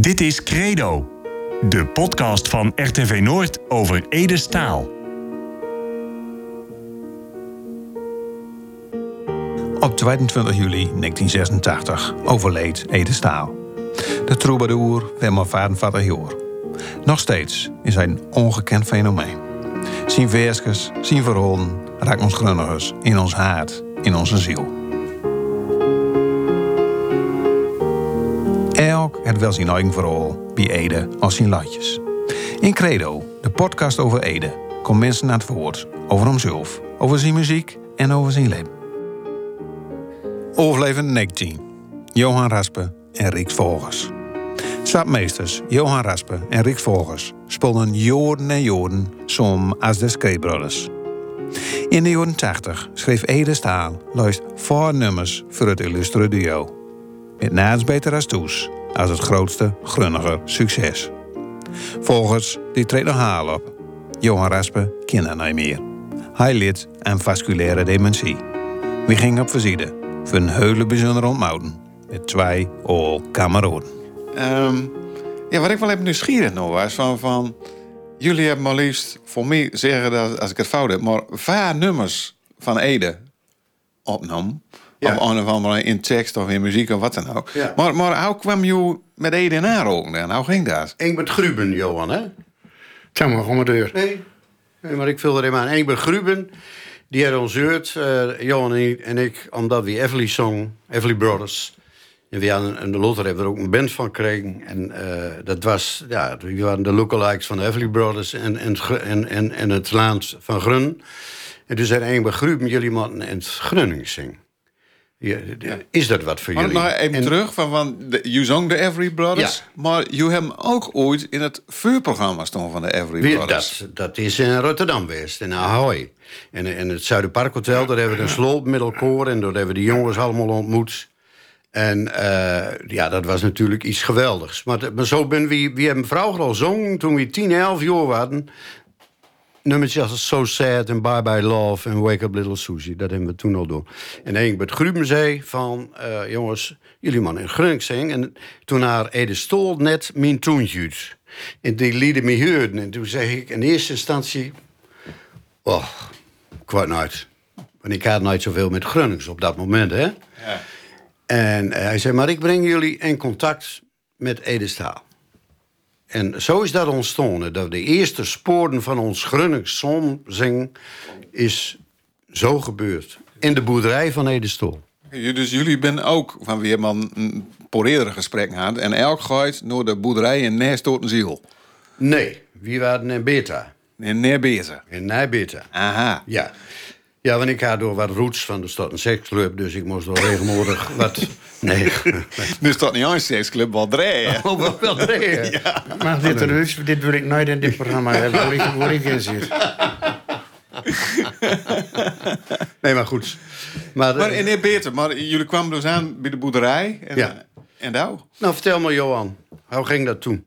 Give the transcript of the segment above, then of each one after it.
Dit is Credo, de podcast van RTV Noord over Ede Staal. Op 22 juli 1986 overleed Ede Staal. De troubadour werd maar 54 jaar. Nog steeds is hij een ongekend fenomeen. Zijn versjes, zijn verhalen raakt ons grunnigers in ons hart, in onze ziel. Het wel zijn eigen verhaal bij Ede als zijn latjes. In Credo, de podcast over Ede, komt mensen naar het woord over hemzelf, over zijn muziek en over zijn leven. Overlevend 19. Johan Raspe en Riek Vogels. Sapmeesters Johan Raspe en Riek Vogels speelden jaren en jaren som als de Skate In de jaren 80 schreef Ede Staal luist voor nummers voor het illustre duo. Met naast beter als toes als het grootste grunnige succes. Volgens die treedt nog haal op. Johan Raspe kende niet meer. Hij lid vasculaire dementie. We gingen op visite voor een hele bijzondere ontmoeting met twee kameraden. Um, ja, wat ik wel even nieuwsgierig nog was, van, van jullie hebben maar liefst, voor mij zeggen dat als ik het fout heb, maar vaar nummers van Ede opnam. Ja. Of een of andere in tekst of in muziek of wat dan ook. Maar, maar hoe kwam je met Ede in aanraking dan? Hoe ging dat? Ik ben Gruben, Johan, hè? Zeg maar, gewoon maar deur. Nee. nee, maar ik vul er even aan. ik ben Gruben. Die had ons gehoord, uh, Johan en ik, omdat we Everly Song, Everly Brothers. En we hadden een Lotter hebben er ook een band van gekregen. En uh, dat was, ja, we waren de lookalikes van de Everly Brothers en, en, en, en, en het land van Grun. En toen zei een bij Gruben, jullie moeten in het Grunnings zingen. Ja, is dat wat voor jullie? Maar even terug, van, van de, you zong de Every Brothers, maar je hebt ook ooit in het vuurprogramma staan van de Every Brothers. Dat, dat is in Rotterdam geweest, in Ahoy. En in het Zuiderparkhotel, daar hebben we een sloopmiddelkoor en daar hebben we de jongens allemaal ontmoet. En uh, ja, dat was natuurlijk iets geweldigs. Maar, maar zo ben we, we hebben vroeger al zong toen we 10, 11 jaar waren nummertjes als So Sad en Bye Bye Love en Wake Up Little Susie. Dat hebben we toen al doen. En Engelbert Gruben zei van... Uh, jongens, jullie man in Grunk zingen. En toen haar Ede Stol net mijn toontje En die lieten me horen. En toen zei ik in eerste instantie... Oh, kwart uit. Want ik had nooit zoveel met Grunnings op dat moment, hè? Ja. En hij zei, maar ik breng jullie in contact met Ede Staal. En zo is dat ontstaan. Dat de eerste sporen van ons Grunnings zing is zo gebeurd. In de boerderij van Edestol. Dus jullie zijn ook, van wie man een poreerdere gesprek gehad... en elk gooit naar de boerderij in Neerstotenziel? Nee, wie waren in Beta. In Neerbeta? In Neerbeta. Aha. Ja. Ja, want ik had door wat roots van de stad een seksclub, dus ik moest wel regelmatig wat. Nee. dus dat niet een seksclub, wel draaien. Oh, wel, wel draaien. ja. Maar dit, dit wil ik nooit in dit programma hebben, waar ik, waar ik in zit. nee, maar goed. Maar, maar in nee, beter. Maar jullie kwamen dus aan bij de boerderij. En, ja. En nou? Nou, vertel me, Johan. Hoe ging dat toen?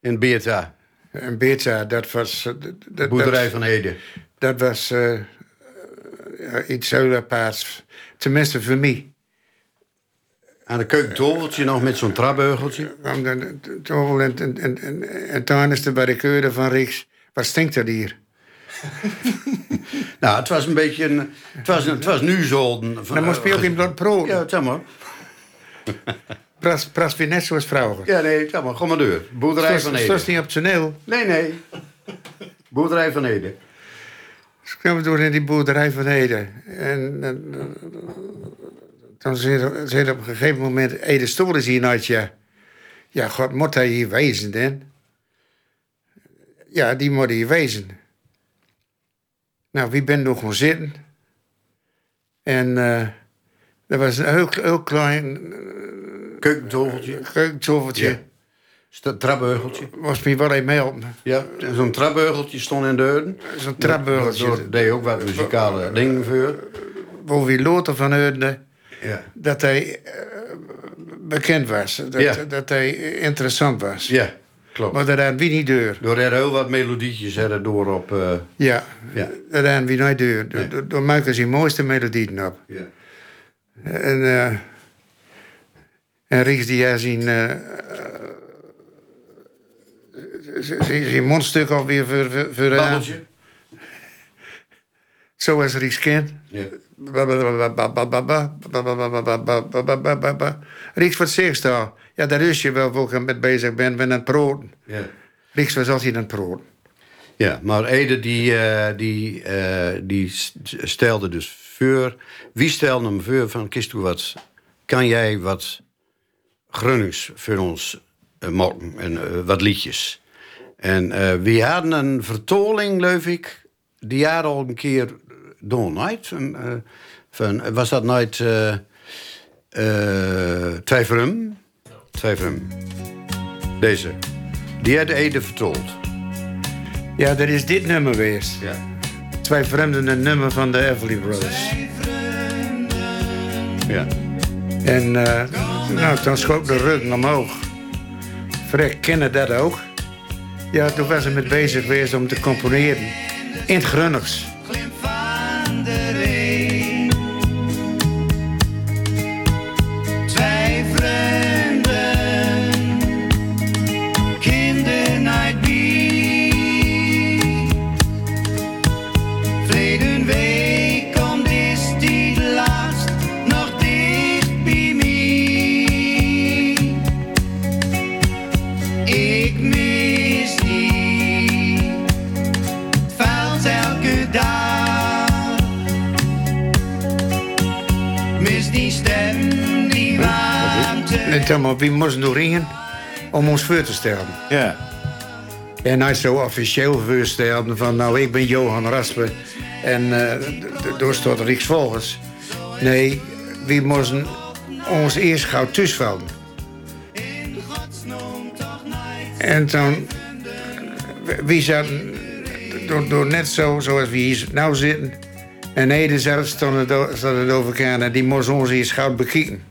In Beerta. In Beerta, dat was... De boerderij van Ede. Dat was... Uh, iets heel aparts. Tenminste voor mij. Aan de keukentoveltje nog met zo'n trapbeugeltje? Aan de tovel en, en, en, en, en is de barricade van Rieks. Wat stinkt dat hier? nou, het was een beetje een... Het was, het was nu zo... Dan moest je ook in bloed pro. Ja, zeg maar. Pras, pras weer net zoals vrouwen. Ja, nee, zeg maar. Kom maar door. Boerderij van Ede. Dat is niet op toneel. Nee, nee. Boerderij van Ede. Dus kwamen door in die boerderij van Ede. En, en dan zei op een gegeven moment... Ede Stoel is hier nooit, ja. Ja, god, moet hij hier wezen, dan? Ja, die moet hier wezen. Nou, wie ben nog gaan zitten? En uh, er was een heel, heel klein... Keukentoveltje. Keukentoveltje. Ja. Trapbeugeltje. Was me wel even melden. Ja, zo'n trapbeugeltje stond in deuren. Zo'n trapbeugeltje. Daar deed ook wat muzikale dingen voor. We loten van hoorde, ja. dat hij uh, bekend was. Dat, ja. dat hij interessant was. Ja, klopt. Maar dat hadden we niet deur. Door er heel wat melodietjes er door op... Uh, ja, ja, dat hadden we niet deur. Nee. Door, door maken ze de mooiste melodieën op. Ja. En, uh, en Ries die had zien zijn mondstuk alweer voor, voor, voor eh, Babbeltje. zoals Ries kent. Ja. Rieks, wat zegt daar? Ja, daar is je wel waar ik met bezig ben, ben aan het proten. Ja. Rieks was altijd het proten. Ja, maar Ede die, eh, die, eh, die stelde dus voor... Wie stelde hem voor van, kist wat... Kan jij wat Grunnings voor ons eh, maken? En eh, wat liedjes. En eh we hadden een vertoling, geloof ik... Die jaar al een keer door nooit. Van, eh, van, was dat nooit... Twee Vrum? Twee. Deze. Die had Ede vertold. Ja, dat is dit nummer geweest. Ja. Twee vreemden, een nummer van de Everly Brothers. Ja. En eh, nou, dan schoot de rug omhoog. Frek kennen dat ook. Ja, toen was hij met bezig geweest om te componeren. In het Grunnigs. Warmte. En toen maar, wie moesten door ringen om ons voor te stellen. Ja. En hij zo officieel voorstelde van, nou, ik ben Johan Raspe. En eh, d- d- door staat Rieks Volgers. Nee, we moesten ons eerst gauw tussenvallen. En toen, eh, wie zaten, door, door net zo zoals we hier nou zitten. En Ede zelf stond het, over elkaar en die moest ons eerst gauw bekijken.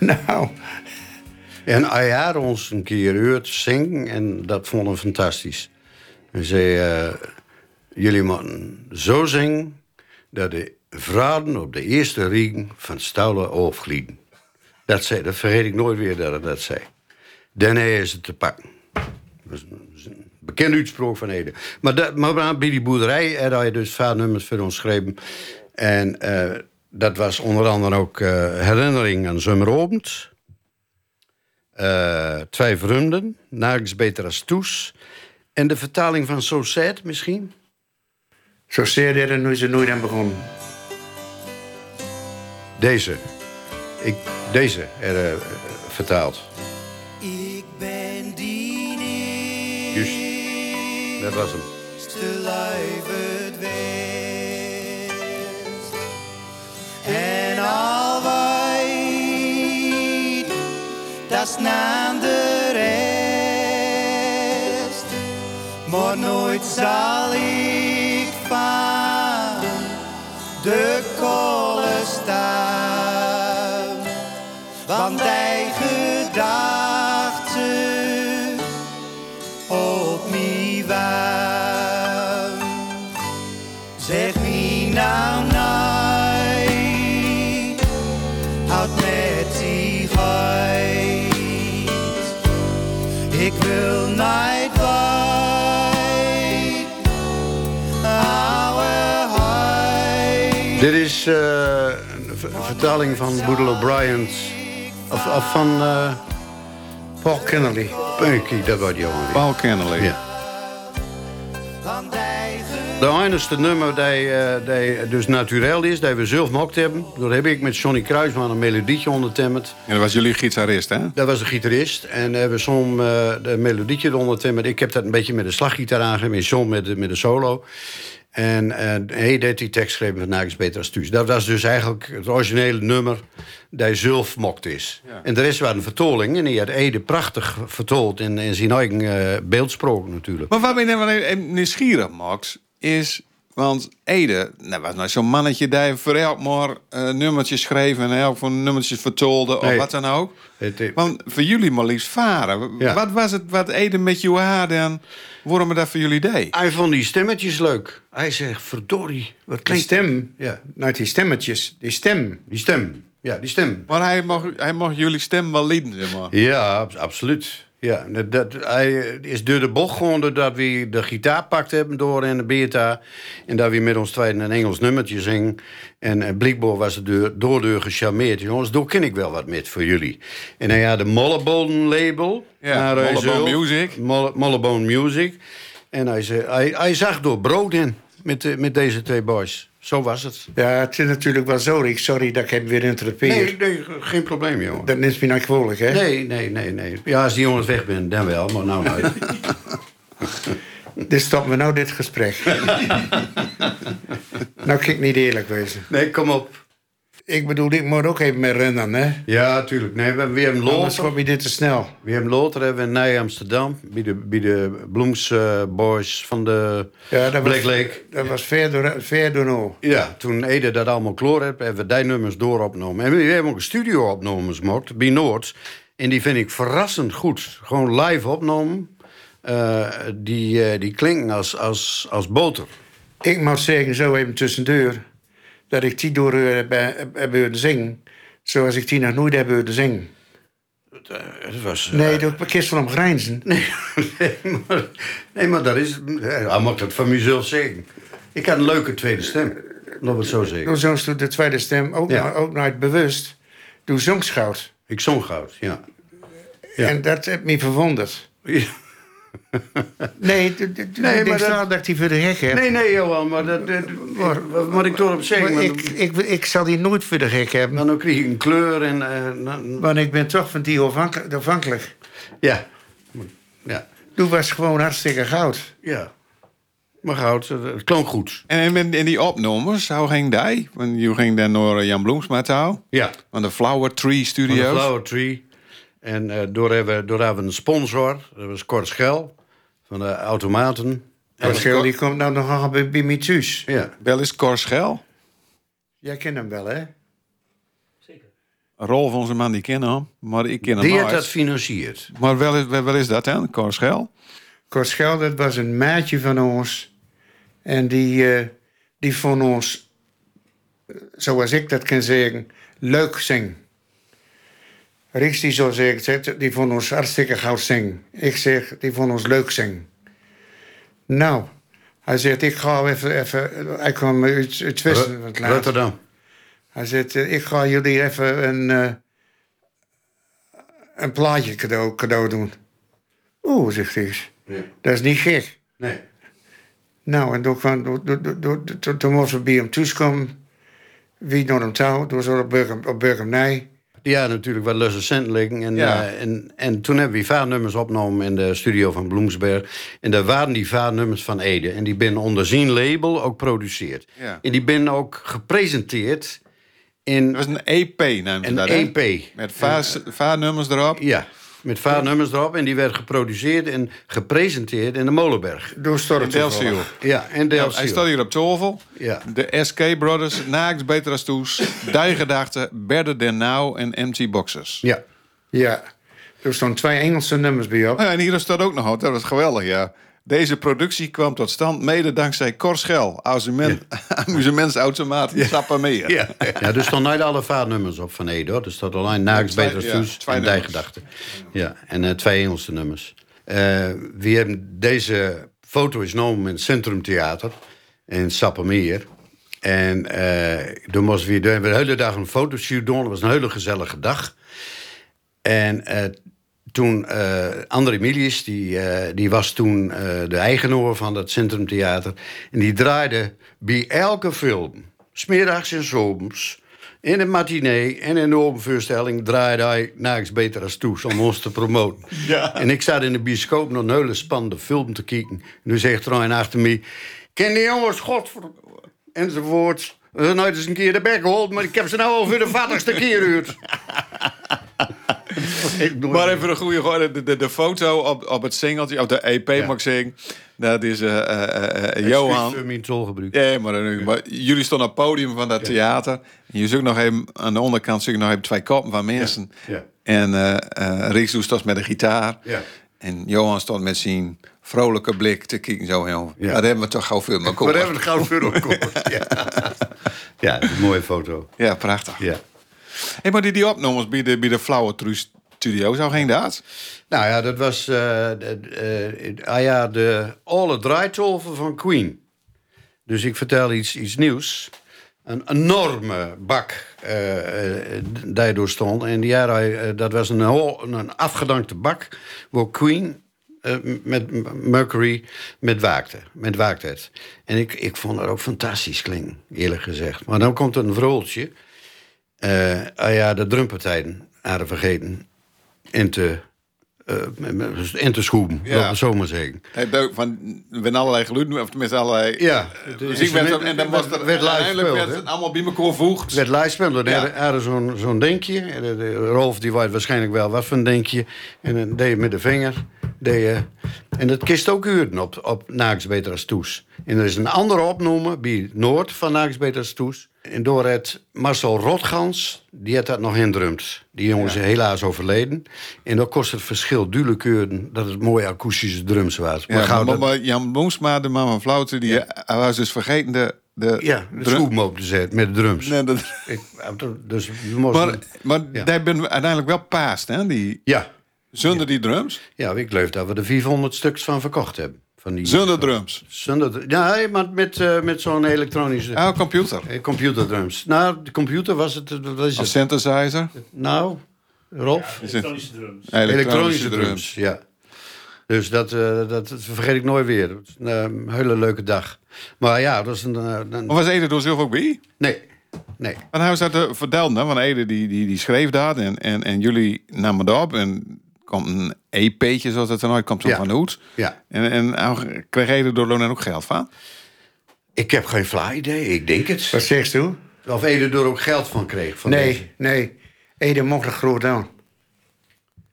nou, En had ons een keer gehoord zingen en dat vonden we fantastisch. Hij zei, eh, jullie moeten zo zingen dat de vrouwen op de eerste ring van Stouwen overglieden. Dat, zei, dat vergeet ik nooit weer dat hij dat zei. Daarna is het te pakken. Dat is een, dat is een bekend uitspraak van Ede. Maar, dat, maar bij die boerderij had hij dus vaak nummers voor ons geschreven. En eh, dat was onder andere ook eh, herinnering aan Zomerobend. Eh, twee vreemden, nergens beter als Toes. En de vertaling van So Sad misschien? zo zeer er nu ze nooit aan begonnen. Deze. Ik, deze er eh, vertaald. Ik ben die niet. Juist. Dat was hem. Dat de rest. Maar nooit zal ik van de kolen staan. Want hij Dit is eh, een ver- vertaling van Boedel O'Brien's. Of, of van. eh Paul Kennedy. Punky, dat was Johan. Paul Kennelly. Ja. De enigste nummer die, eh, die dus naturel is, die we zelf gemaakt hebben. Daar heb ik met Johnny Kruisman een melodietje ondertemmerd. En dat was jullie gitarist, hè? Dat was de gitarist. En hebben we soms eh, de melodietje eronder timmerd. Ik heb dat een beetje met de slaggitaar aangegeven. En John met de, met de solo. En eh, hij deed die tekst geschreven van Nagels Beter als Thuis. Dat was dus eigenlijk het originele nummer dat hij zelf mokt is. En de rest waren een vertoling. En die had Ede prachtig vertold in, in zijn eigen eh, beeldspraak natuurlijk. Maar je nou wel even nieuwsgierig, Max, is... Want Ede, nou, was nou zo'n mannetje die voor elk maar eh, nummertjes schreef... en elk van nummertjes vertolde of Nee. wat dan ook. Het, Want voor jullie maar liefst varen. Ja. Wat was het wat Ede met jou had en waarom het dat voor jullie deed? hij vond die stemmetjes leuk. Hij zegt, verdorie, wat Die klinkt... stem. Ja, Nou, die stemmetjes. Die stem. die stem. Ja, die stem. Maar hij mag, hij mag jullie stem wel lieden, zeg maar. Ja, ab- absoluut. Ja, dat, dat, hij is door de bocht gewoon doordat we de gitaar pakt hebben door in de beta. En dat we met ons tweede een Engels nummertje zingen. En uh, blijkbaar was het door, doordeur gecharmeerd. Jongens, daar ken ik wel wat met voor jullie. En hij had de Mollebonen label. Ja. Mollebone Music. Molle- Mollebone Music. En hij, zei, hij, hij zag door brood in met, eh, met deze twee boys. Zo was het. Ja, het is natuurlijk wel zo, Rick. Sorry dat ik hem weer interrupeer. Nee, nee, geen probleem, jongen. Dat is me nou kwalijk, hè? Nee, nee, nee, nee. Ja, als die jongens weg zijn, dan wel. Maar nou, nou. Dit stoppen we nou dit gesprek. nou, kan ik niet eerlijk wezen. Nee, kom op. Ik bedoel, ik moet ook even met rennen, hè? Ja, tuurlijk. Nee, we hebben weer een Anders loter. wordt me dit te snel. We hebben loter hebben we in Nij Amsterdam. Bij de, bij de Bloems eh, Boys van de Ja, dat Black was, Lake. dat was ver door. Ja, toen Ede dat allemaal kloor heeft, hebben we die nummers dooropgenomen. En we hebben ook een studio opgenomen gemaakt, bij Noord. En die vind ik verrassend goed. Gewoon live opgenomen. Eh, die, eh, die klinken als, als, als boter. Ik moet zeggen, zo even tussendoor... dat ik die door eh, heb, zingen... zoals ik die nog nooit heb horen zingen. Het was, eh, Nee, een kist van hem grijnzen. nee, maar, nee, maar dat is... Hij mag dat van mezelf zeggen. Ik had een leuke tweede stem. We het zo zeggen. Door zo'n stoel de tweede stem ook, Ja. nou, ook nooit bewust. Doe zongschout. Ik zong goud, ja. Ja. En dat heeft me verwonderd. Ja. Nee, Nee, ik denk maar dat- wel dat die voor de hek heb. Nee, nee, Johan, maar dat, dat, wat moet ik erop zeggen? Maar ik, ik, ik zal die nooit voor de gek hebben. dan, dan kreeg ik een kleur en... eh, dan- Want ik ben toch van die afhankelijk. ja. Ja. Toen was gewoon hartstikke goud. Ja. Maar goud, eh, het klonk goed. En in, in die opnames, hoe ging die? Want je ging dan naar Jan Bloemsma toe. Ja. Van de Flower Tree Van de Studios. Flower Tree. En eh, door, hebben, we- door hebben we een sponsor. Dat was Kort Schel. Van de automaten. En Schil, die komt nou nog bij, bij mij thuis. Ja. Wel is Cor Schel. Jij kent hem wel, hè? Een rol van onze man die kennen hem. Maar ik ken hem Die heeft dat financierd. Maar wel is, wel is dat dan, Cor Schel? Kort Schel, dat was een maatje van ons. En die, eh, die vond ons, eh, zoals ik dat kan zeggen, leuk zingen. Riks die zo zegt, zegt, die vond ons hartstikke goud zingen. Ik zeg, die vond ons leuk zingen. Nou, hij zegt, ik ga even, even hij kwam uit, uit Westen land. Rotterdam. Hij zegt, eh, ik ga jullie even een, eh, een plaatje cadeau, cadeau doen. Oeh, zegt hij. Ja. Dat is niet gek. Nee. Nou, en toen, kwam, toen, moesten we bij hem thuiskomen. Wie naar hem touw, toen zo op Burgum, op Burgumnij. Ja, natuurlijk losse cent liggen. En, Ja. eh, en, en toen hebben we vaarnummers opgenomen in de studio van Bloemsberg. En daar waren die vaarnummers van Ede. En die ben onder zijn label ook geproduceerd. Ja. En die ben ook gepresenteerd in Dat was een EP, je een dat? EP. Met vaar- vaarnummers erop. Ja, met vaarnummers erop. En die werd geproduceerd en gepresenteerd in de Molenberg. Door Storm. Ja, en Ja, Delft. hij staat hier op tafel. Ja. De SK Brothers, Naaks, Beter als Toes, Die Gedachten, Better Than Now en Empty Boxes. Ja. Ja. Er stonden twee Engelse nummers bij op. Oh ja, en hier staat ook nog wat, dat was geweldig, ja. Deze productie kwam tot stand mede dankzij Cor Schel, amusement, amusementsautomaat in Sappermeer. Ja. ja, er staan niet alle vaarnummers op van hoor. Er staat alleen Naaks, Beter ja, Soes en Die nummers. Gedachten. Ja, en eh, twee Engelse nummers. Eh, we hebben deze foto is genomen in het Centrumtheater in Sappermeer. En eh toen moesten we, de hele dag een fotoshoot doen. Dat was een hele gezellige dag. En toen eh André Milius, die, eh, die was toen eh, de eigenaar van dat Centrumtheater. En die draaide bij elke film, smiddags en zomers, in de matinee en in de openvoorstelling draaide hij Naaks Beter als Toes om ons te promoten. En ik zat in de bioscoop nog een hele spannende film te kijken. En nu zegt er een achter me, ken die jongens, god enzovoort. We zijn nooit eens een keer de bek gehold, maar ik heb ze nou al voor de vattigste keer gehuurd. Maar even een goede gooi, de, de, de foto op, op het singeltje, op de EP mag ik zeggen. Dat is eh, eh, Johan. Tolgebruik. Ja, maar, jullie stonden op het podium van dat theater. En je zoekt nog even, aan de onderkant zoek nog even twee koppen van mensen. Ja. En eh eh Riks doet stond met de gitaar. Ja. En Johan stond met zijn vrolijke blik te kijken. Zo, heel. Ja. Dat hebben we toch gauw veel maar We hebben het gauw voor elkaar. Ja. ja, dat een mooie foto. Ja, prachtig. Ja. Hey, maar die, die opnames bij de, bij de Flower Tree, studio zou geen daad? Nou ja, dat was eh, de- eh, ah ja, de alle draaitolven van Queen. Dus ik vertel iets, iets nieuws. Een enorme bak eh eh, daardoor stond. En die jaren, dat was een, een afgedankte bak... waar Queen met Mercury met waakte. Met waakt werd. En ik, ik vond dat ook fantastisch klinken, eerlijk gezegd. Maar dan komt een vrooltje. Eh, ah ja, de drumpartijen hadden vergeten in te, eh, in te schoeben, Ja. laten we zo maar zeggen. Hij van, werden allerlei geluiden, of tenminste allerlei Ja, eh, muziek werd en dan was er werd uiteindelijk werd het allemaal bij elkaar gevoegd. Het werd live gespeeld. Er hadden zo'n zo'n denkje. En de- de Rolf die weet waarschijnlijk wel wat voor een denkje. En dan deed je met de vinger. Deed je, en dat kist ook uren op, op Naaks Beter als Toes. En er is een andere opnoemen bij Noord van Naaks Beter als Toes. En door het Marcel Rotgans, die had dat nog indrumd. Die jongen is helaas overleden. En dat kost het verschil duidelijk uren dat het mooie akoestische drums was. Maar Ja, maar, Jan Boomsma, de man van Flouten, die hij was dus vergeten de... de ja, de op te zetten met de drums. Nee, dat, Ik, dus we moesten... maar maar Ja. daar ben we uiteindelijk wel paast, hè? Die, ja, zonder die drums. Ja, ik geloof dat we er 400 stuks van verkocht hebben. Van die, Zonder drums. Zonder, ja, maar met, eh, met zo'n elektronische Ah, computer. eh, computerdrums. Nou, de computer was het, wat is het? synthesizer. Nou, Rolf? Elektronische drums. Elektronische drums, ja. Dus dat, eh, dat vergeet ik nooit weer. Een hele leuke dag. Maar ja, dat is een... een- Maar was Ede door zelf ook bij? nee, nee. Want hij was dat verteld, hè? Van Ede die, die, die schreef dat en, en, en jullie namen het op en komt een EP'tje zoals het dan ooit komt zo Ja. van de hoed. Ja. En, en nou, kreeg Ede door Lonen ook geld van? Ik heb geen fly idee, ik denk het. Wat zegt u? Of Ede er ook geld van kreeg. Van deze. Nee, nee. Ede mocht er groot aan.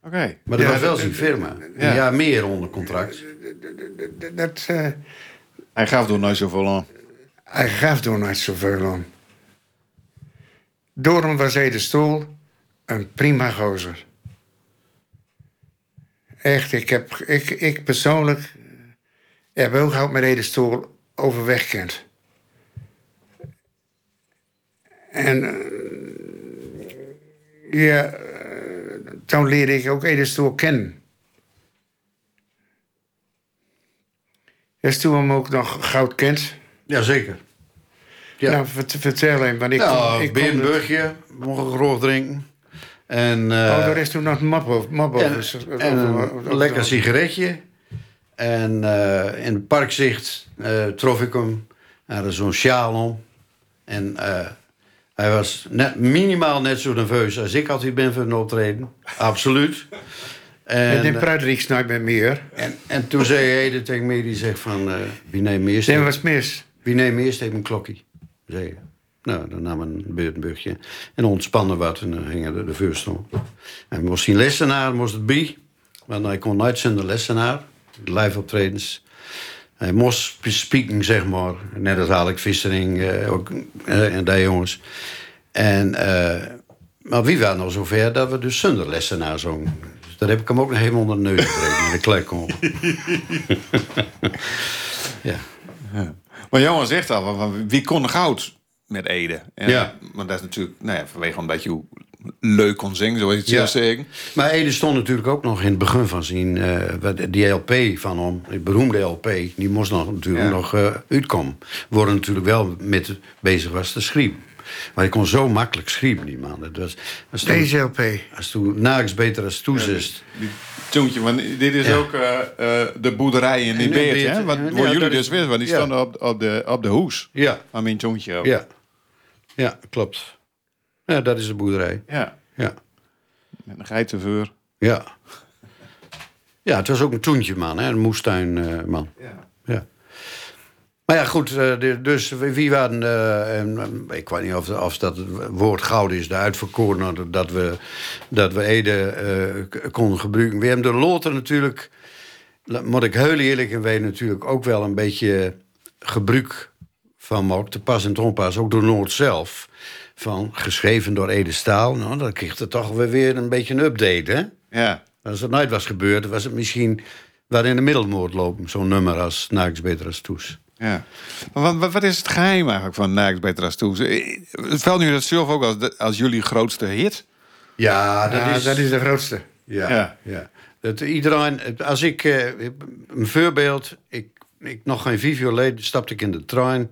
Oké. Maar dat Ja, was wel dat- zijn firma. Ja. Meer onder contract. Dat, dat, eh, Hij gaf door nooit zoveel aan. hij gaf er nooit zoveel aan. Door hem was Ede Stoel een prima gozer. Echt, ik, heb, ik, ik persoonlijk heb ook gehad met Ede Stoel overweg kent. En eh, ja, eh, toen leerde ik ook Ede Stoel kennen. Is toen hem ook nog goud kent. Jazeker. Ja. Nou, vert- vertel hem, want ik Nou, kon, ik mocht groot drinken. En, eh, Oh, daar is toen nog map. Map en, een lekker sigaretje. En eh, in het parkzicht eh, trof ik hem. Hij had zo'n sjaal om. En eh, hij was net, minimaal net zo nerveus als ik altijd ben voor een optreden. Absoluut. En En, in eh, Pruidrieks nooit meer meer. en, en toen zei hij tegen mij, die zegt van... eh, wie neemt eerst? Dat was mis. Wie neemt eerst even een klokje? Zei. Nou, dan nam een beurtburgje. En ontspannen wat en dan gingen de, de vuurst om. En moest geen lessenaar, moest het bij. Want hij kon nooit zonder lessenaar. Live optredens. Hij moest spieken, zeg maar. Net als Alec Vissering eh, ook, eh, en die jongens. En, eh, maar wie waren nog zover dat we dus zonder lessenaar zongen. Dus daar heb ik hem ook nog helemaal onder de neus gekregen. met de klerkom. ja. Maar Johan zegt al, wie kon goud met Ede? En, Ja. Maar dat is natuurlijk nou ja, vanwege omdat je hoe leuk kon zingen, zoals je het Ja. zelf zeggen. Maar Ede stond natuurlijk ook nog in het begin van zijn... eh, wat- die LP van hem, die beroemde LP... die moest nog, natuurlijk Ja. nog eh, uitkomen. Worden natuurlijk wel met bezig was te schrijven. Maar hij kon zo makkelijk schrijven, die man. Dat was, als toen, Deze LP. als toen nergens beter als toezist. Die Toontje, want dit is Ja. ook eh, eh, de boerderij in die beert, Beert, hè? Wat, ja, jullie dus wisten, want die ja. stonden op, op, de, op de hoes Ja, van mijn Toontje ook. ja. Ja, klopt. Ja, dat is de boerderij. Ja, Ja. met een geitenveur. Ja. Ja, het was ook een toentje man, hè? een moestuinman. Ja. Ja. Maar ja, goed, eh, dus wie waren... eh, en, eh, ik weet niet of, of dat het woord goud is, de uitverkoren... dat we, dat we Ede eh, konden gebruiken. We hebben de Loter natuurlijk... moet ik heel eerlijk en weten natuurlijk ook wel een beetje gebruik van maakt. Te pas en te onpas, ook door Noord zelf. Van, geschreven door Ede Staal. Nou, dan kreeg het toch weer, weer een beetje een update, hè? Ja. Als het nooit was gebeurd, was het misschien waar in de middelmoord lopen. Zo'n nummer als Naaks Beter als Toes. Ja. Maar wat, wat, wat is het geheim eigenlijk van Naaks Beter als Toes? Eh, Het valt nu dat zelf ook als, de- als jullie grootste hit. Ja, dat Ja, is... dat is de grootste. Ja, Ja. ja. Dat iedereen, als ik, eh, een voorbeeld, ik, ik nog geen vijf jaar geleden stapte ik in de trein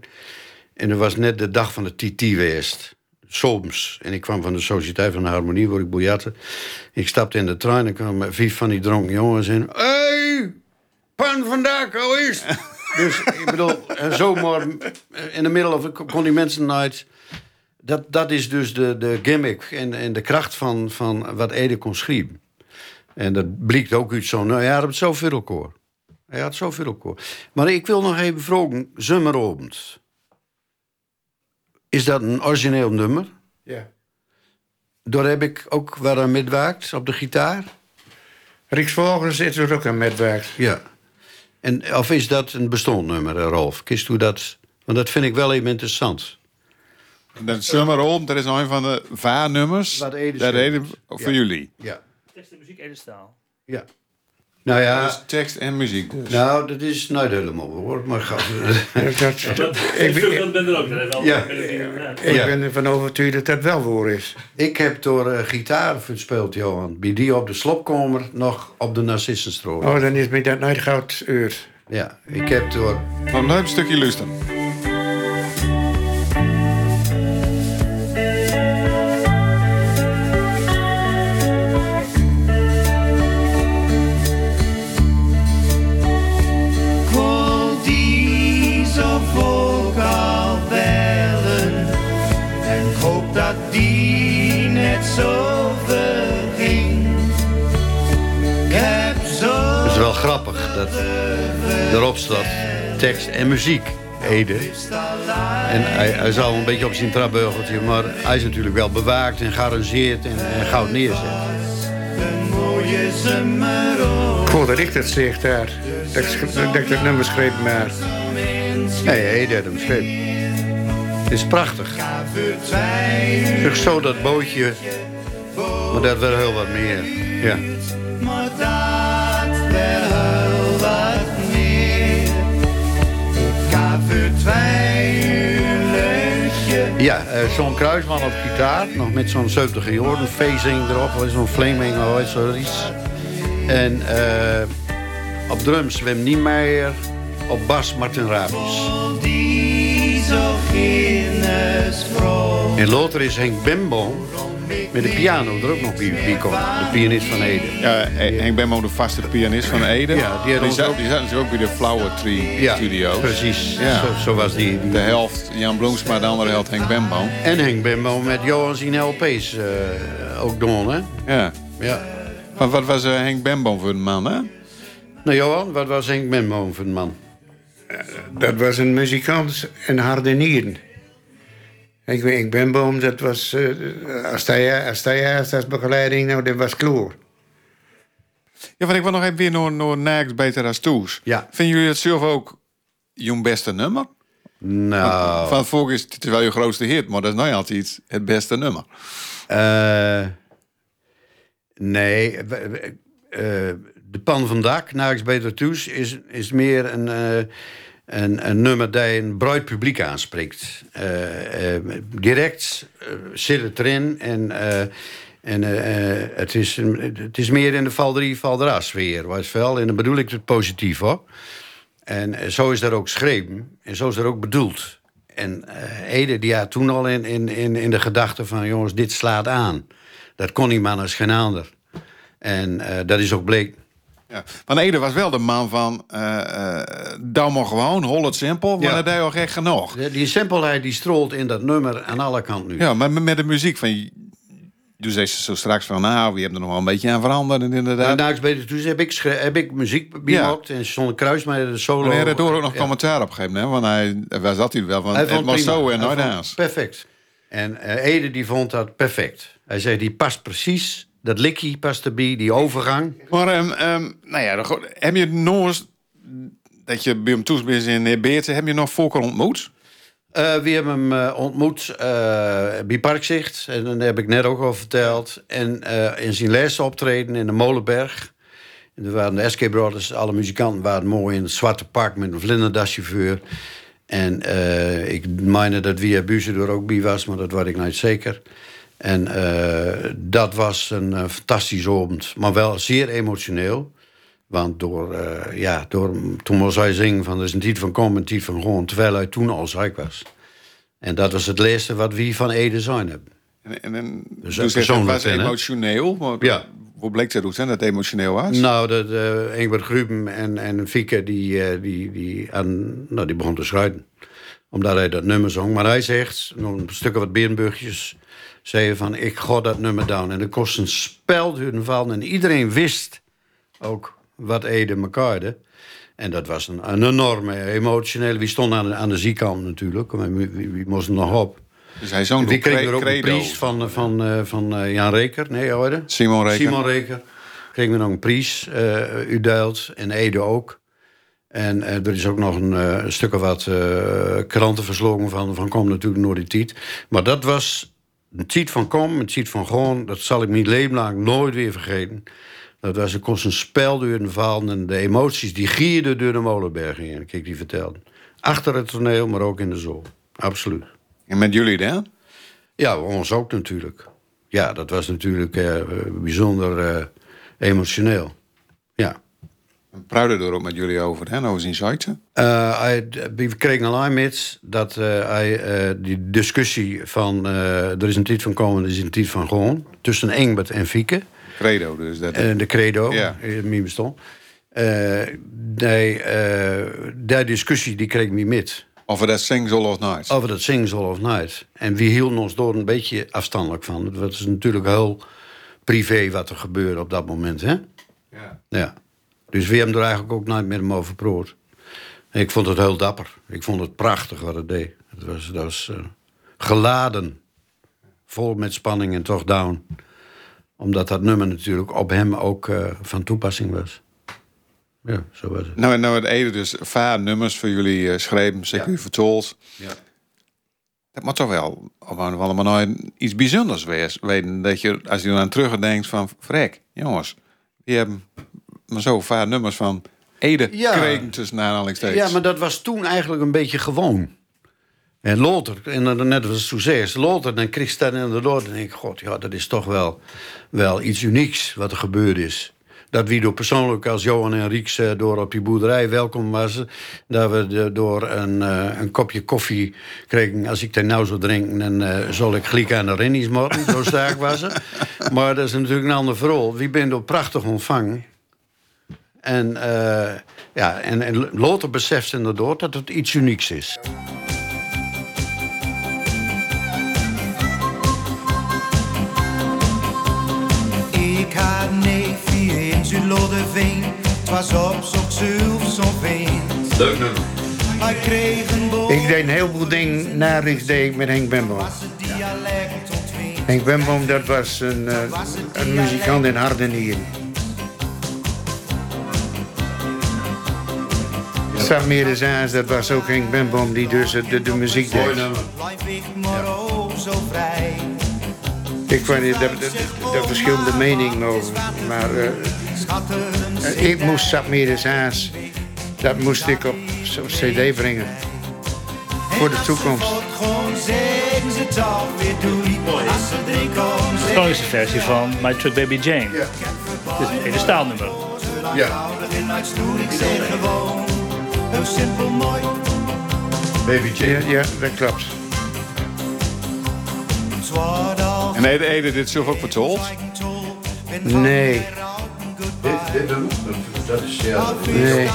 en er was net de dag van de TT geweest. Soms. En ik kwam van de Sociëteit van de Harmonie, waar ik biljartte. Ik stapte in de trein en kwamen vijf van die dronken jongens in. hey, pan vandaag, hoe is het? Dus ik bedoel, en zomaar in de middel of kon die mensen nooit. Dat, dat is dus de, de gimmick en, en de kracht van, van wat Ede kon schrijven. En dat blijkt ook uit zo'n... Nou, had het zoveel koor. Hij had zoveel koor. Maar ik wil nog even vragen, Zomerobend. Is dat een origineel nummer? Ja. Daar heb ik ook waar aan metwaakt op de gitaar. Rieks Volgens is er ook aan metwerkt. Ja. En, of is dat een bestond nummer, eh, Rolf? Kist u dat... Want dat vind ik wel even interessant. Dat dat is een van de vaarnummers. Dat. Ede voor Ja. jullie. Ja. Tekst en muziek Edestaal. Ja. Nou ja, Dus tekst en muziek. Dus. nou, dat is nooit helemaal hoor. Maar ga, Dat, dat- ik, Ik ben- ben er ook. Wel Ja. ik Ja. ben ervan overtuigd dat dat wel voor is. ik heb door eh, gitaar verspeeld, Johan. Bij die op de slopkomer, nog op de Narcissenstroom. Oh, dan is mij dat nooit goud uur. Ja, ik heb door... Nog een leuk stukje luisteren. Staat tekst en muziek, Ede. En hij, hij zou een beetje op zijn trapbeugeltje, maar hij is natuurlijk wel bewaakt en gearrangeerd en, en goud neerzet. een mooie zomerop Ik voel dat ik dat zeg daar. Dat ik, dat nummer schreef, maar... Nee, Ede had hem geschreven. Het is prachtig. Zeg zo dat bootje, maar dat wel heel wat meer. Ja. Ja, eh, zo'n kruisman op gitaar, nog met zo'n 70 Jordan phasing erop, zo'n flaming iets, zoiets. En eh, op drums Wim Niemeyer, op bas Martin Rabies. Zo En later is Henk Bemboom met de piano er ook nog bij, komt, de pianist van Ede. Ja, Henk Bemmo, de vaste pianist van Ede. Ja, die ons zat, ook- die zat natuurlijk ook bij de Flower Tree Ja, Studios. precies. Ja. Zo, zo was die. die- De helft Jan Bloemsma, de andere helft Henk Bembo. En Henk Bemboom met Johan zijn LP's eh, ook doen, hè? Ja. Ja. Wat, wat was eh, Henk Bembo voor een man, hè? Nou Johan, wat was Henk Bemboom voor een man? Dat was een muzikant en harde nieren. Ik, weet, ik ben boom, dat was... eh, als hij als hij als als begeleiding, nou, dat was kloor. Ja, want ik wil nog even weer naar, naar Naaks Beter als Toes. Ja. Vinden jullie het zelf ook je beste nummer? Nou, Van volk is het wel je grootste hit, maar dat is nou altijd het beste nummer. eh, nee, eh, de pan van dak, Naaks Beter Toes, is, is meer een, een, een nummer dat een breed publiek aanspreekt. Eh, eh, direct eh, zit het erin en, en het, is, het is meer in de val 3, val dra sfeer, je wel. En dan bedoel ik het positief hoor. En zo is dat ook geschreven en zo is dat ook bedoeld. En Ede die had toen al in, in, in, in de gedachte van... jongens, dit slaat aan. Dat kon die man als geen ander. En dat is ook bleek. Ja. Want Ede was wel de man van... doe maar gewoon, hol het simpel, maar Ja. dat deed al gek genoeg. Die- Die simpelheid die strolt in dat nummer aan alle kanten nu. Ja, maar met met de muziek van... Dus zei ze zo straks van, nou, we hebben er nog wel een beetje aan veranderd En inderdaad. Toes heb ik, schre- heb ik muziek Ja. gemaakt. En John Kruismeijer de solo. Maar hij had er ook nog Ja. commentaar op gegeven, hè? Want hij dat hij wel van, Hij het vond was prima. zo en Hij nooit vond. Perfect. En eh, Ede die vond dat perfect. Hij zei, die past precies. Dat likkie past erbij, die overgang. Maar, ehm, ehm, nou ja, heb je nog eens dat je bij hem toes bent in Beerte, heb je nog Volker ontmoet? Eh, we hebben hem eh, ontmoet eh, bij Parkzicht. En dat heb ik net ook al verteld. En in zijn laatste optreden in de Molenberg. En er waren de Escape Brothers. Alle muzikanten waren mooi in het zwarte pak met een vlinderdaschauffeur. En ik meende dat Via Buze er ook bij was, maar dat weet ik niet zeker. En eh, dat was een eh, fantastisch avond, maar wel zeer emotioneel. Want door, eh, ja, door, toen was hij zingen van... er is een tijd van komen, een tijd van gewoon... terwijl hij toen al ziek was. En dat was het laatste wat we van Ede zijn hebben. En, en, en Dus dus dat het was hè? emotioneel. Maar Ja. Hoe bleek dat hoe dat het emotioneel was? Nou, dat, eh Ingbert Gruben en, en Fieke, die, die, die, aan, nou, die begon te schrijven. Omdat hij dat nummer zong. Maar hij zegt, nog een stukje wat Berenburgjes... zei van, ik ga dat nummer down. En dat kost een spelduur van. En iedereen wist ook wat Ede mekaarde. En dat was een, een enorme emotionele... Wie stond aan, de- aan de natuurlijk. Wie, wie, wie moest er nog op? Dus hij zong Wie kreeg er ook een prijs van, van, eh, van eh, Jan Reker? Nee, hoorde? Simon Reker. Simon Reker. Kregen we nog een prijs, eh u deelt, en Ede ook. En er is ook nog een stuk of wat eh, kranten verslogen van, van Kom natuurlijk door die tijd. Maar dat was een tijd van Kom, een tijd van Gewoon. Dat zal ik mijn leven lang nooit weer vergeten. Dat was een een spel door de verhalen en de emoties die gierden door de molenberg heen. Kijk, die vertelde. Achter het toneel, maar ook in de zool. Absoluut. En met jullie dan? Ja, ons ook natuurlijk. Ja, dat was natuurlijk eh, bijzonder eh, emotioneel. Ja. We er ook met jullie over, hè? Over zijn. Eh, hij, we kregen alleen met dat eh, hij eh, die discussie van... eh, er is een tijd van komen, er is een tijd van gewoon... tussen Engbert en Fieke, Credo, dus dat. eh, de credo, Ja. ja. mijn bestond. Eh, die, eh, die discussie die kreeg me met... Over dat Sing All of Night. over dat Sing Soul of Night. En wie hielden ons door een beetje afstandelijk van. Het was natuurlijk heel privé wat er gebeurde op dat moment, hè? Ja. Ja. Dus we hebben er eigenlijk ook nooit meer over. En Ik vond het heel dapper. Ik vond het prachtig wat het deed. Het was, dat was eh, geladen. Vol met spanning en toch down. Omdat dat nummer natuurlijk op hem ook eh, van toepassing was. Ja, zo was het. Nou, nou het Ede dus vaar nummers voor jullie uh, schreven, zeker u vertold. Ja. Dat moet toch wel andere manier iets bijzonders wees. Weten dat je, als je aan terugdenkt van... Frek, jongens, die hebben maar zo vaar nummers van Ede Ja. gekregen tussen aanhalingstekens. Ja, maar dat was toen eigenlijk een beetje gewoon. En later, en dan net als succes, later, dan kreeg je dat inderdaad. En denk ik, god, ja, dat is toch wel, wel iets unieks wat er gebeurd is. Dat wie door persoonlijk als Johan en Rieks eh, door op die boerderij welkom was. Dat we de- door een, eh, een kopje koffie kregen. Als ik dat nou zou drinken, dan eh, zal ik gelijk aan de rennies moeten. Zo sterk was het. Maar dat is natuurlijk een ander verhaal. Wie bent door prachtig ontvangen. En, eh, ja, en, en later beseft inderdaad dat het iets unieks is. Ik had neefje in Zulodeveen. Het was op zo'n veen. Leuk nummer. Ik deed een heleboel dingen na deed ik met Henk Bemboom. ontving. Henk Bemboom, dat was een, eh, een muzikant in hart Sam Meerders dat was ook Henk Bemboom die dus de, de muziek deed. Ik vrij. Ik vond daar daar- daar verschillende meningen over. Maar eh, eh, ik moest Sam Meerders dat moest ik op zo'n cd brengen. Voor de toekomst. Het De elektronische versie van My Truck Baby Jane. Dit is een hele staalnummer. Ja. Ik zeg gewoon. Heel simpel mooi. Baby Ja, Jane. ja, dat klopt. En Ede, Ede dit zelf ook vertold. Nee, Dit, dit dat, dat is ja. nee.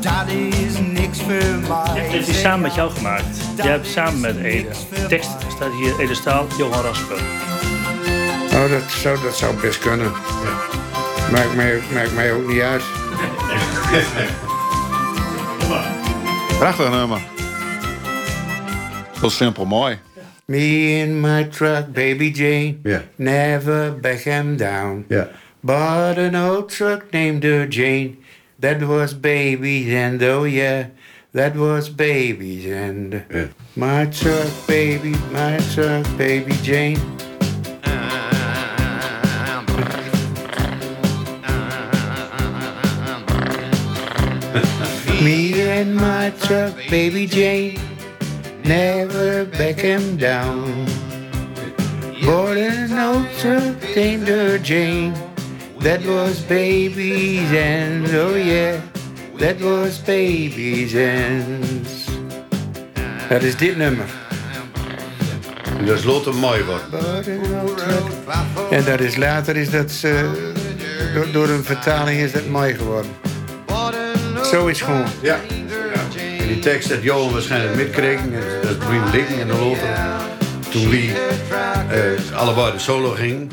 Dat is niks voor mij. Heeft hij samen met jou gemaakt. Jij hebt samen met Ede. De tekst staat hier Ede Staal, Johan Rasper. Oh, dat zou, dat zou best kunnen. Maakt mij, maakt mij ook niet uit. Prachtig nummer. Heel simpel mooi. Me in my truck, baby Jane. Ja. Never back him down. Ja. Bought an old truck named her Jane. That was baby's and oh yeah, that was baby's and Ja. my truck, baby, my truck, baby Jane. Me and my truck, baby Jane. never back him down. Bought an ultra tender Jane. That was baby's hands, oh yeah. That was baby's hands. Dat is dit nummer. En dat is Lotte mooi wordt. En dat is later is dat eh, door, door een vertaling is dat mooi geworden. Zo is het gewoon. Ja. En die tekst dat Johan waarschijnlijk mitkreeg. En dat is Green Liggen en de Lotte. Toen wie eh, allebei de solo ging.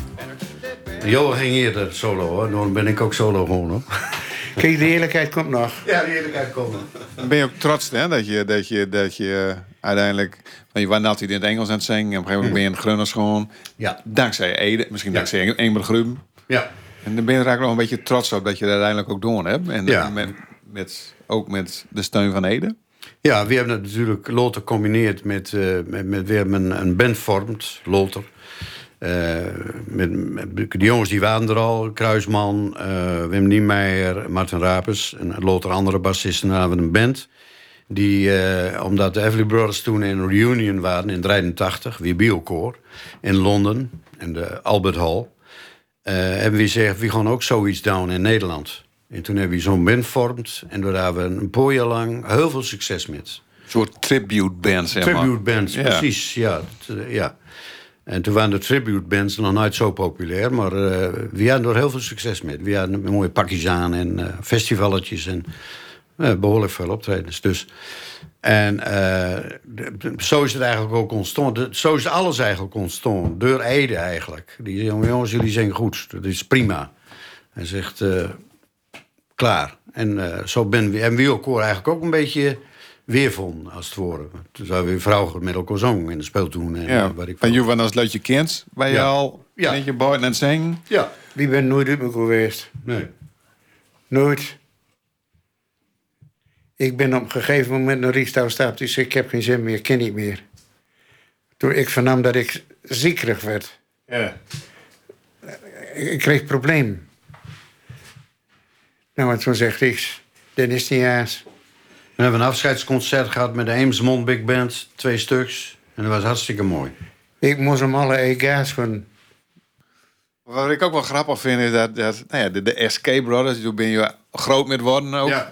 Johan ging eerder solo hoor. Daarom ben ik ook solo gewoon hoor. Kijk, de eerlijkheid komt nog. Ja, die eerlijkheid komen. Ben je ook trots hè, dat je, dat je, dat je eh, uiteindelijk... Want je was altijd in het Engels aan het zingen. En op een gegeven moment ben je in het Grunners gewoon. Ja. Dankzij Ede. Misschien Ja. dankzij Emer Grubben. Ja. En dan ben je er eigenlijk nog een beetje trots op dat je dat uiteindelijk ook doen hebt. En Ja. met, met, ook met de steun van Ede. Ja, we hebben natuurlijk Lothar combineerd met, eh, met, met we hebben een, een band vormt, Lothar. Eh, met, met- de jongens die waren er al, Kruisman, eh, Wim Niemeyer, Martin Rapes en Lothar andere bassisten. Dan hadden we een band. Die, omdat de Everly Brothers toen in een reunion waren in 83, weer Biocore, in Londen, in de Albert Hall. hebben we gezegd, we gaan ook zoiets doen in Nederland. En toen hebben we zo'n band vormd. En daar hebben we een paar jaar lang heel veel succes met. Een soort tribute band, zeg maar. Tribute bands, Ja. precies. Ja, ja. En toen waren de tribute bands nog nooit zo populair. Maar eh, we hadden er heel veel succes met. We hadden mooie pakjes aan en eh, festivaletjes. En eh, behoorlijk veel optredens. Dus. En de- zo is het eigenlijk ook ontstaan. De- Zo is alles eigenlijk ontstaan. Door Ede eigenlijk. Die jongen, jongens, jullie zijn goed. Dat is prima. Hij zegt, klaar. En eh, zo ben we, en we ook eigenlijk ook een beetje weervon, als het ware. Toen zijn we vrouwen met elkaar zongen in de speeltoen. En, Ja, eh, waar ik van als leutje kind. Ben je Ja. al Ja. een je buiten aan het zingen? Ja, Wie bent nooit uit me geweest? nee. Nooit. Ik ben op een gegeven moment naar Riestouw stap. Dus ik heb geen zin meer, ik ken niet meer. Toen ik vernam dat ik ziekerig werd. Ja. Ik, ik kreeg problemen. Nou, en toen zegt Ries, Dennis Niaas. We hebben een afscheidsconcert gehad met de Eemsmond Big Band. Twee stuks. En dat was hartstikke mooi. Ik moest hem alle EGA's gaan. Wat ik ook wel grappig vind is dat, dat nou ja, de, de SK Brothers, toen ben je groot met worden ook. Ja.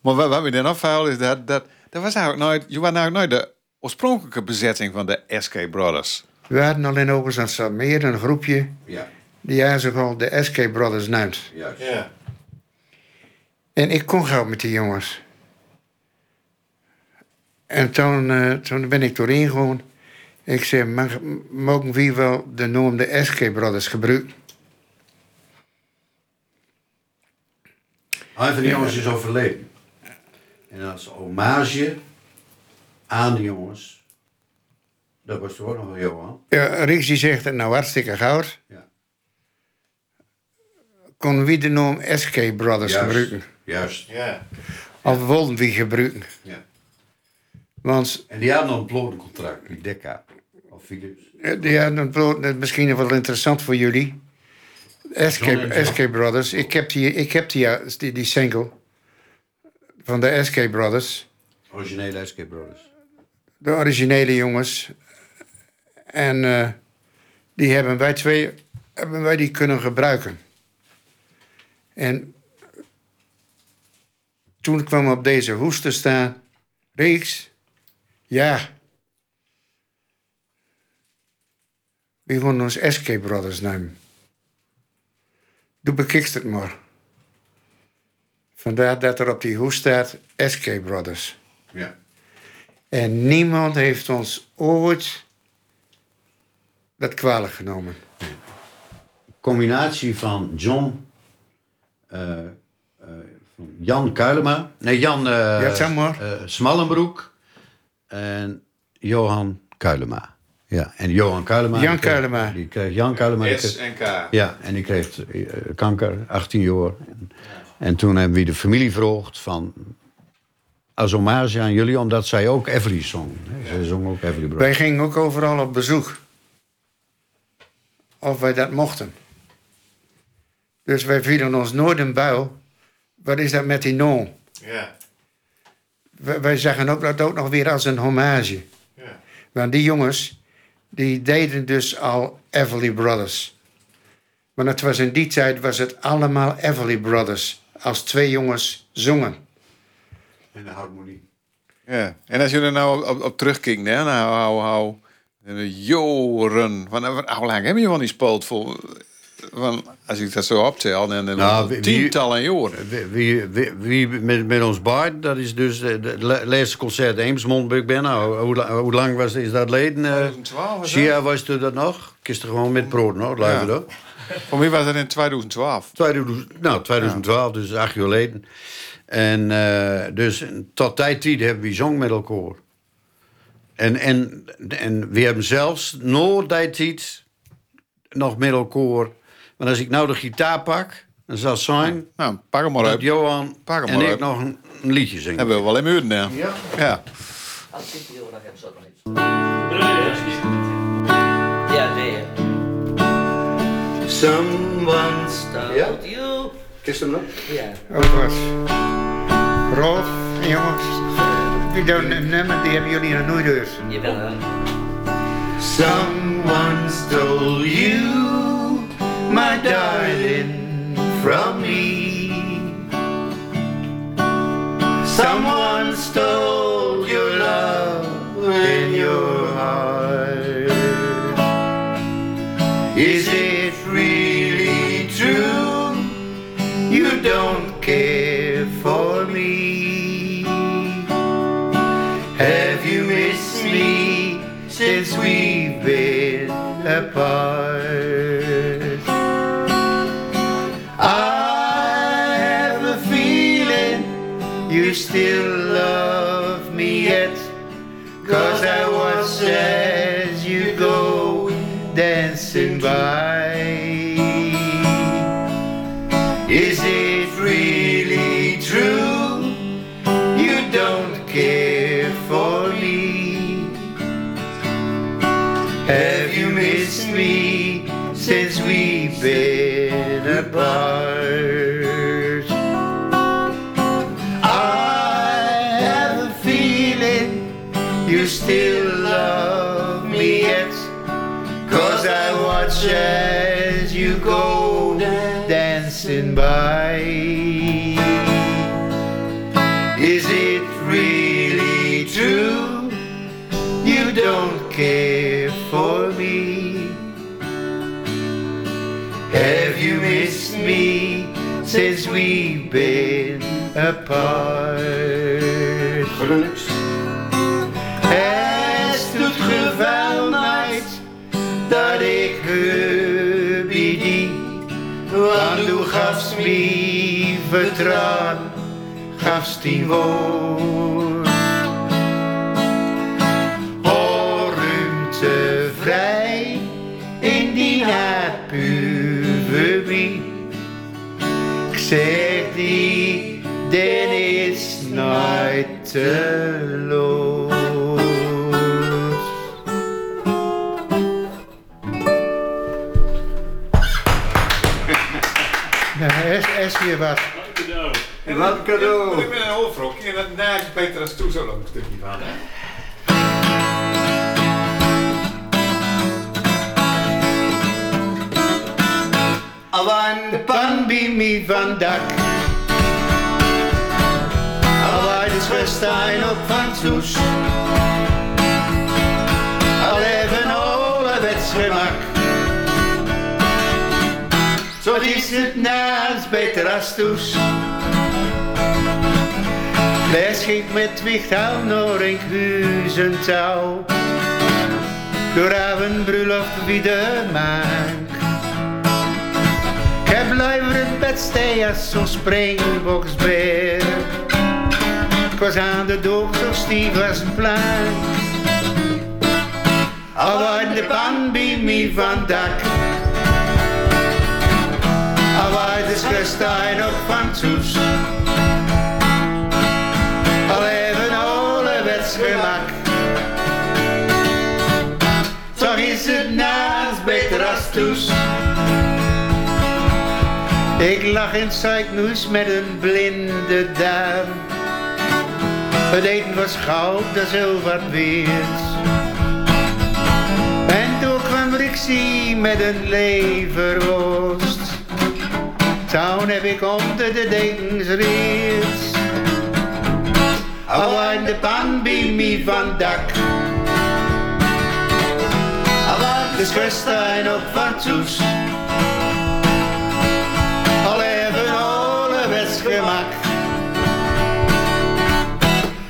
Maar wat, wat me dan opvalt is dat, dat, dat was eigenlijk nooit, je was eigenlijk nooit de oorspronkelijke bezetting van de SK Brothers. We hadden al in Overzand meer een groepje. Ja, Die zich al de SK Brothers noemt. juist. Ja. En ik kon gauw met die jongens. En toen, eh, toen ben ik doorheen gewoon. Ik zei, mag, mogen we wel de naam de SK Brothers gebruiken? Een van die jongens is overleden. En als hommage aan de jongens. Dat was toch ook nog wel Johan. Ja, Rieks die zegt het nou hartstikke goud. Ja. Kon wie de naam SK Brothers gebruiken? Juist. Ja. Of wilden we gebruiken? Ja. Want En die hadden nog een platencontract, die Decca. Of Philips. eh, bloot- dat is misschien wel interessant voor jullie. SK. SK Brothers. Ik heb, die, ik heb die, ja, die, die single van de SK Brothers. Originele SK Brothers. De originele jongens. En eh, die hebben wij twee hebben wij die kunnen gebruiken. En toen kwam op deze hoes te staan. Reeks, ja. We gaan ons SK Brothers nemen. Doe bekikst het maar. Vandaar dat er op die hoes staat SK Brothers. Ja. En niemand heeft ons ooit dat kwalijk genomen. Combinatie van John. Eh, eh, van Jan Kuilema. Nee, Jan eh, Ja, zeg maar. eh, Smallenbroek. En Johan Kuilema. Ja, en Johan Kuilema. Jan die kreeg- Kuilema. Die kreeg Jan Kuilema. S en K. Ja, en die kreeg kanker, 18 jaar. En, en toen hebben we de familie verhoogd van... Als hommage aan jullie, omdat zij ook Everly zong. hè. Zij zong ook Everly Brothers. Wij gingen ook overal op bezoek. Of wij dat mochten. Dus wij vielen ons nooit een buil. Wat is dat met die noom? Ja. wij, wij zeggen ook dat ook nog weer als een hommage. Want die jongens, die deden dus al Everly Brothers. Maar het was in die tijd was het allemaal Everly Brothers. Als twee jongens zongen. En de harmonie. Ja. En als je er nou op, op, op terugkijkt, hè, nou, hou, hou, joren. Van, hoe lang heb je van die spoot vol? Van, als ik dat zo optel, dan dan Nou, wie- tientallen jaren. Wie, wie, wie, wie met, met ons baard, dat is dus de, de la- laatste concert Eemsmond ik ben. Nou, hoe, la- hoe lang was, is dat geleden? eh 2012 of zo? Sia, was je dat nog? Kist er gewoon met brood, nog? Blijven Ja. Voor mij was dat in 2012. 2000, nou, 2012, dus acht jaar geleden. En eh, dus tot die tijd hebben we zong met elkaar. En, en, en we hebben zelfs nooit die tijd nog met elkaar. Maar als ik nou de gitaar pak, dan zal het zijn Nou, pak hem maar dat uit. Johan Pak hem en maar ik uit. nog een, een liedje zingen. Hebben we wel in uren, ja. Ja. Ja. Ja, nee. Someone Stout you. Kist hem nog? Ja. Ook wat. Rolf, jongens. Die nummer, die hebben jullie nog nooit gehoord. Jawel. Someone stole you, my darling, from me. Someone stole your love and your heart. Is it really true? You don't care for me. Have you missed me since we've been apart? Apart? Het doet gevuil, meid, dat ik bij die. Want du gafst me vertrouwen, gafst die woord. Cadeau. Ik ben een. Kun je dat naast beter als toe zo lang een stukje van, hè? Al aan de pan bij mij van dak. Al waar de schorstijn op van soes. Al even ouderwets gemak. Zo is het naast beter als toes. Les ging met wichthouw naar een huizentouw. Door een bruiloft wie de maak. Ik heb blijven het bed staan als zo'n springboksbeer. Ik was aan de doog zo stief als een plank. Al uit de pan bij mij van dak. Al uit de schorstijn op van toes. Gemak. Toch is het naast beter als toes. Ik lag in Zuidnoes met een blinde duim. Het eten was goud, dat zilver weert. En toen kwam Rixie met een leverworst. Toen heb ik onder de dekens reed. Al in de pan bij mij van dak. Al waren de schwestern ook van toes. Al even alle gemak.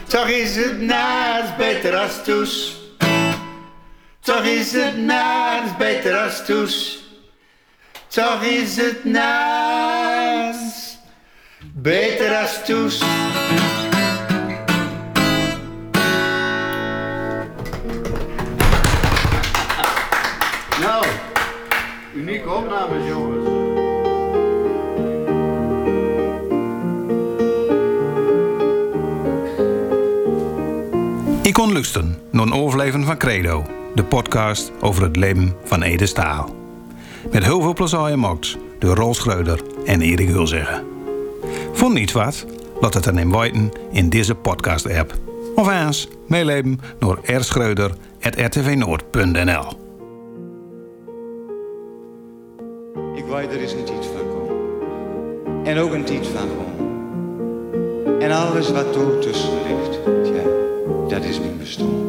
Toch is het naast beter als toes. Toch is het naast beter als toes. Toch is het naast beter als toes. Unieke opnames, jongens. Ik kon luisteren naar een overleven van Credo, de podcast over het leven van Ede Staal. Met heel veel plezier gemaakt door Rolf Schreuder en Erik Hulzeggen. Vond niet wat? Laat het dan in in deze podcast-app. Of eens meeleven door rschreuder.rtvnoord.nl Weet er is een tijd van komen. En ook een tijd van gewoon. En alles wat tussen ligt, ja, dat is mijn bestaan.